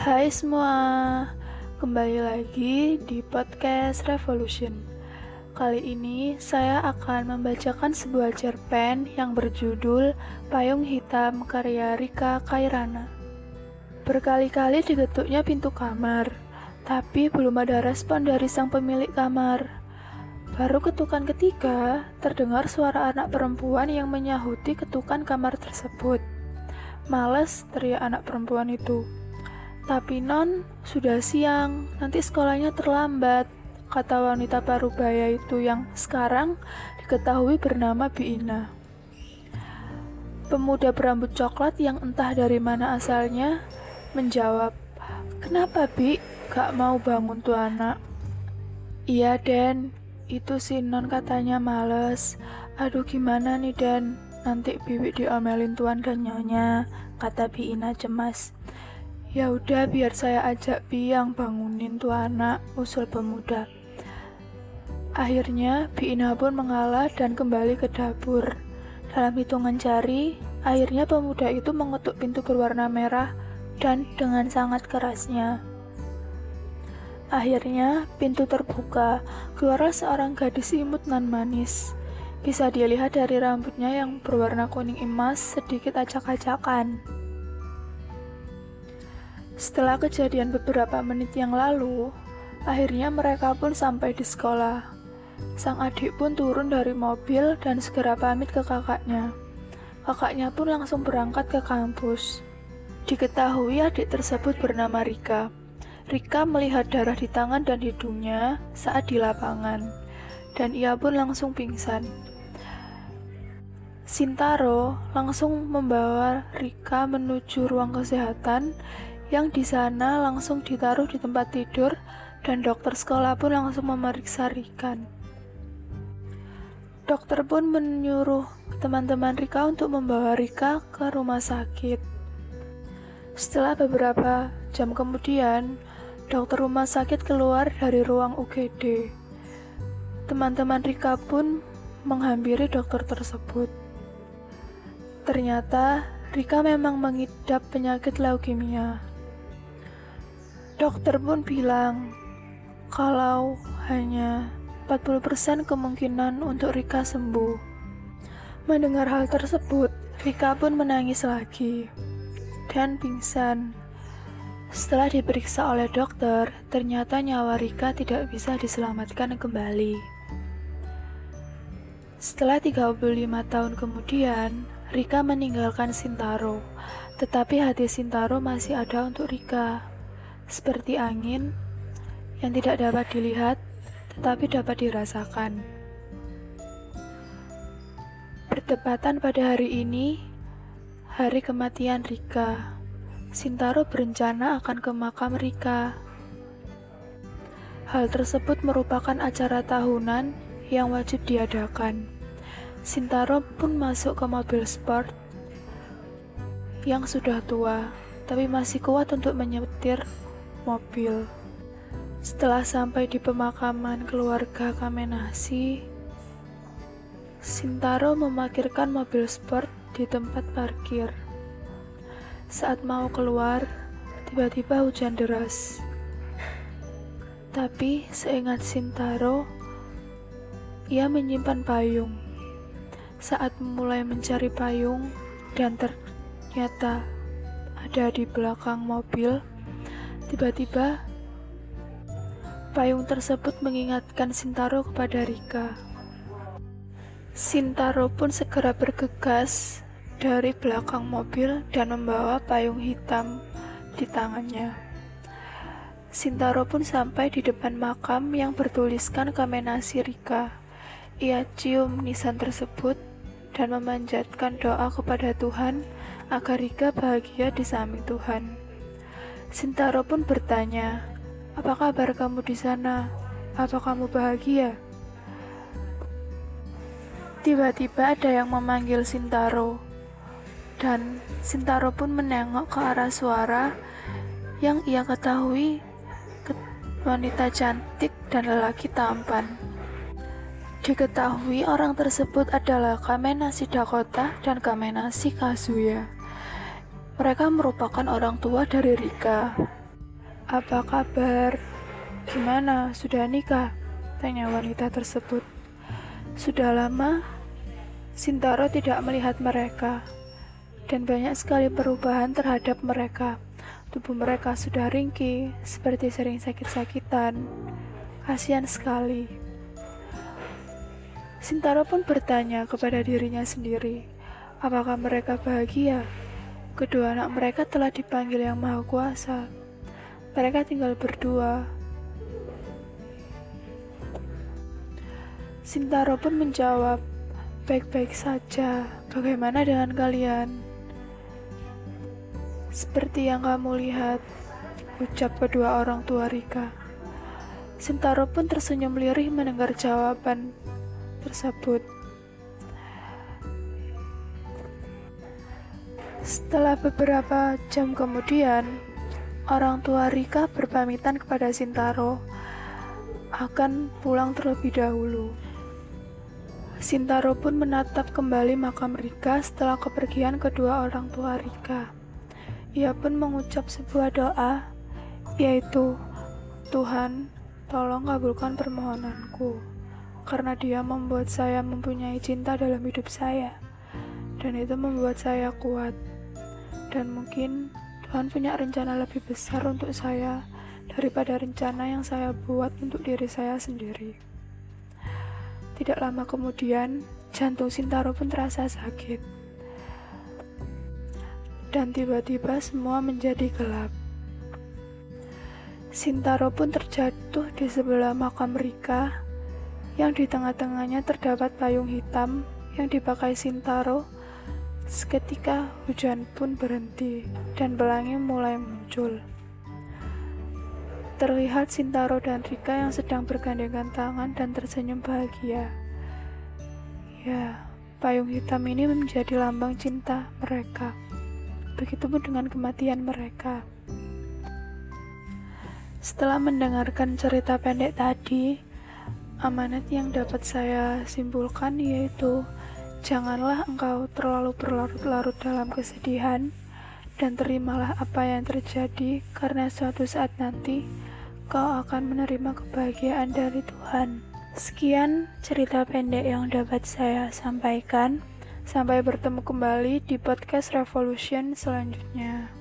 Hai semua, kembali lagi di podcast Revolution. Kali ini saya akan membacakan sebuah cerpen yang berjudul Payung Hitam karya Rika Kairana. Berkali-kali diketuknya pintu kamar, tapi belum ada respon dari sang pemilik kamar. Baru ketukan ketiga, terdengar suara anak perempuan yang menyahuti ketukan kamar tersebut. Males, teriak anak perempuan itu. Tapi non, sudah siang, nanti sekolahnya terlambat, kata wanita parubaya itu yang sekarang diketahui bernama Biina. Pemuda berambut coklat yang entah dari mana asalnya menjawab, Kenapa Bi, gak mau bangun tuh anak? Iya Den, itu si non katanya males. Aduh gimana nih Dan? Nanti Bibi diomelin tuan dan nyonya, kata Biina cemas. Ya udah biar saya ajak Bi yang bangunin tuh anak, usul pemuda. Akhirnya Biina pun mengalah dan kembali ke dapur. Dalam hitungan jari, akhirnya pemuda itu mengetuk pintu berwarna merah dan dengan sangat kerasnya. Akhirnya, pintu terbuka. Keluarlah seorang gadis imut nan manis. Bisa dilihat dari rambutnya yang berwarna kuning emas sedikit acak-acakan. Setelah kejadian beberapa menit yang lalu, akhirnya mereka pun sampai di sekolah. Sang adik pun turun dari mobil dan segera pamit ke kakaknya. Kakaknya pun langsung berangkat ke kampus. Diketahui adik tersebut bernama Rika. Rika melihat darah di tangan dan hidungnya saat di lapangan, dan ia pun langsung pingsan. Sintaro langsung membawa Rika menuju ruang kesehatan yang di sana langsung ditaruh di tempat tidur dan dokter sekolah pun langsung memeriksa Rika. Dokter pun menyuruh teman-teman Rika untuk membawa Rika ke rumah sakit. Setelah beberapa jam kemudian, Dokter rumah sakit keluar dari ruang UGD. Teman-teman Rika pun menghampiri dokter tersebut. Ternyata Rika memang mengidap penyakit leukemia. Dokter pun bilang kalau hanya 40% kemungkinan untuk Rika sembuh. Mendengar hal tersebut, Rika pun menangis lagi dan pingsan. Setelah diperiksa oleh dokter, ternyata nyawa Rika tidak bisa diselamatkan kembali. Setelah 35 tahun kemudian, Rika meninggalkan Sintaro, tetapi hati Sintaro masih ada untuk Rika. Seperti angin yang tidak dapat dilihat, tetapi dapat dirasakan. Bertepatan pada hari ini, hari kematian Rika. Sintaro berencana akan ke makam Rika. Hal tersebut merupakan acara tahunan yang wajib diadakan. Sintaro pun masuk ke mobil sport yang sudah tua, tapi masih kuat untuk menyetir mobil. Setelah sampai di pemakaman keluarga Kamenasi, Sintaro memarkirkan mobil sport di tempat parkir. Saat mau keluar, tiba-tiba hujan deras. Tapi seingat Sintaro, ia menyimpan payung. Saat mulai mencari payung dan ternyata ada di belakang mobil, tiba-tiba payung tersebut mengingatkan Sintaro kepada Rika. Sintaro pun segera bergegas dari belakang mobil dan membawa payung hitam di tangannya. Sintaro pun sampai di depan makam yang bertuliskan Kamenasi Rika. Ia cium nisan tersebut dan memanjatkan doa kepada Tuhan agar Rika bahagia di samping Tuhan. Sintaro pun bertanya, "Apa kabar kamu di sana? Apa kamu bahagia?" Tiba-tiba ada yang memanggil Sintaro dan Sintaro pun menengok ke arah suara yang ia ketahui wanita cantik dan lelaki tampan. Diketahui orang tersebut adalah Kamenasi Dakota dan Kamenasi Kazuya. Mereka merupakan orang tua dari Rika. Apa kabar? Gimana, sudah nikah? Tanya wanita tersebut. Sudah lama, Sintaro tidak melihat mereka, dan banyak sekali perubahan terhadap mereka. Tubuh mereka sudah ringkih, seperti sering sakit-sakitan. Kasihan sekali. Sintaro pun bertanya kepada dirinya sendiri, apakah mereka bahagia? Kedua anak mereka telah dipanggil yang maha kuasa. Mereka tinggal berdua. Sintaro pun menjawab, baik-baik saja. Bagaimana dengan kalian? Seperti yang kamu lihat, ucap kedua orang tua Rika. Sintaro pun tersenyum lirih mendengar jawaban tersebut. Setelah beberapa jam kemudian, orang tua Rika berpamitan kepada Sintaro akan pulang terlebih dahulu. Sintaro pun menatap kembali makam Rika setelah kepergian kedua orang tua Rika. Ia pun mengucap sebuah doa, yaitu, Tuhan, tolong kabulkan permohonanku karena dia membuat saya mempunyai cinta dalam hidup saya dan itu membuat saya kuat dan mungkin Tuhan punya rencana lebih besar untuk saya daripada rencana yang saya buat untuk diri saya sendiri tidak lama kemudian jantung Sintaro pun terasa sakit dan tiba-tiba semua menjadi gelap Sintaro pun terjatuh di sebelah makam Rika yang di tengah-tengahnya terdapat payung hitam yang dipakai Sintaro. Seketika hujan pun berhenti dan pelangi mulai muncul. Terlihat Sintaro dan Rika yang sedang bergandengan tangan dan tersenyum bahagia. Ya, payung hitam ini menjadi lambang cinta mereka. Begitupun dengan kematian mereka. Setelah mendengarkan cerita pendek tadi, Amanat yang dapat saya simpulkan yaitu janganlah engkau terlalu berlarut-larut dalam kesedihan dan terimalah apa yang terjadi karena suatu saat nanti kau akan menerima kebahagiaan dari Tuhan. Sekian cerita pendek yang dapat saya sampaikan. Sampai bertemu kembali di podcast Revolution selanjutnya.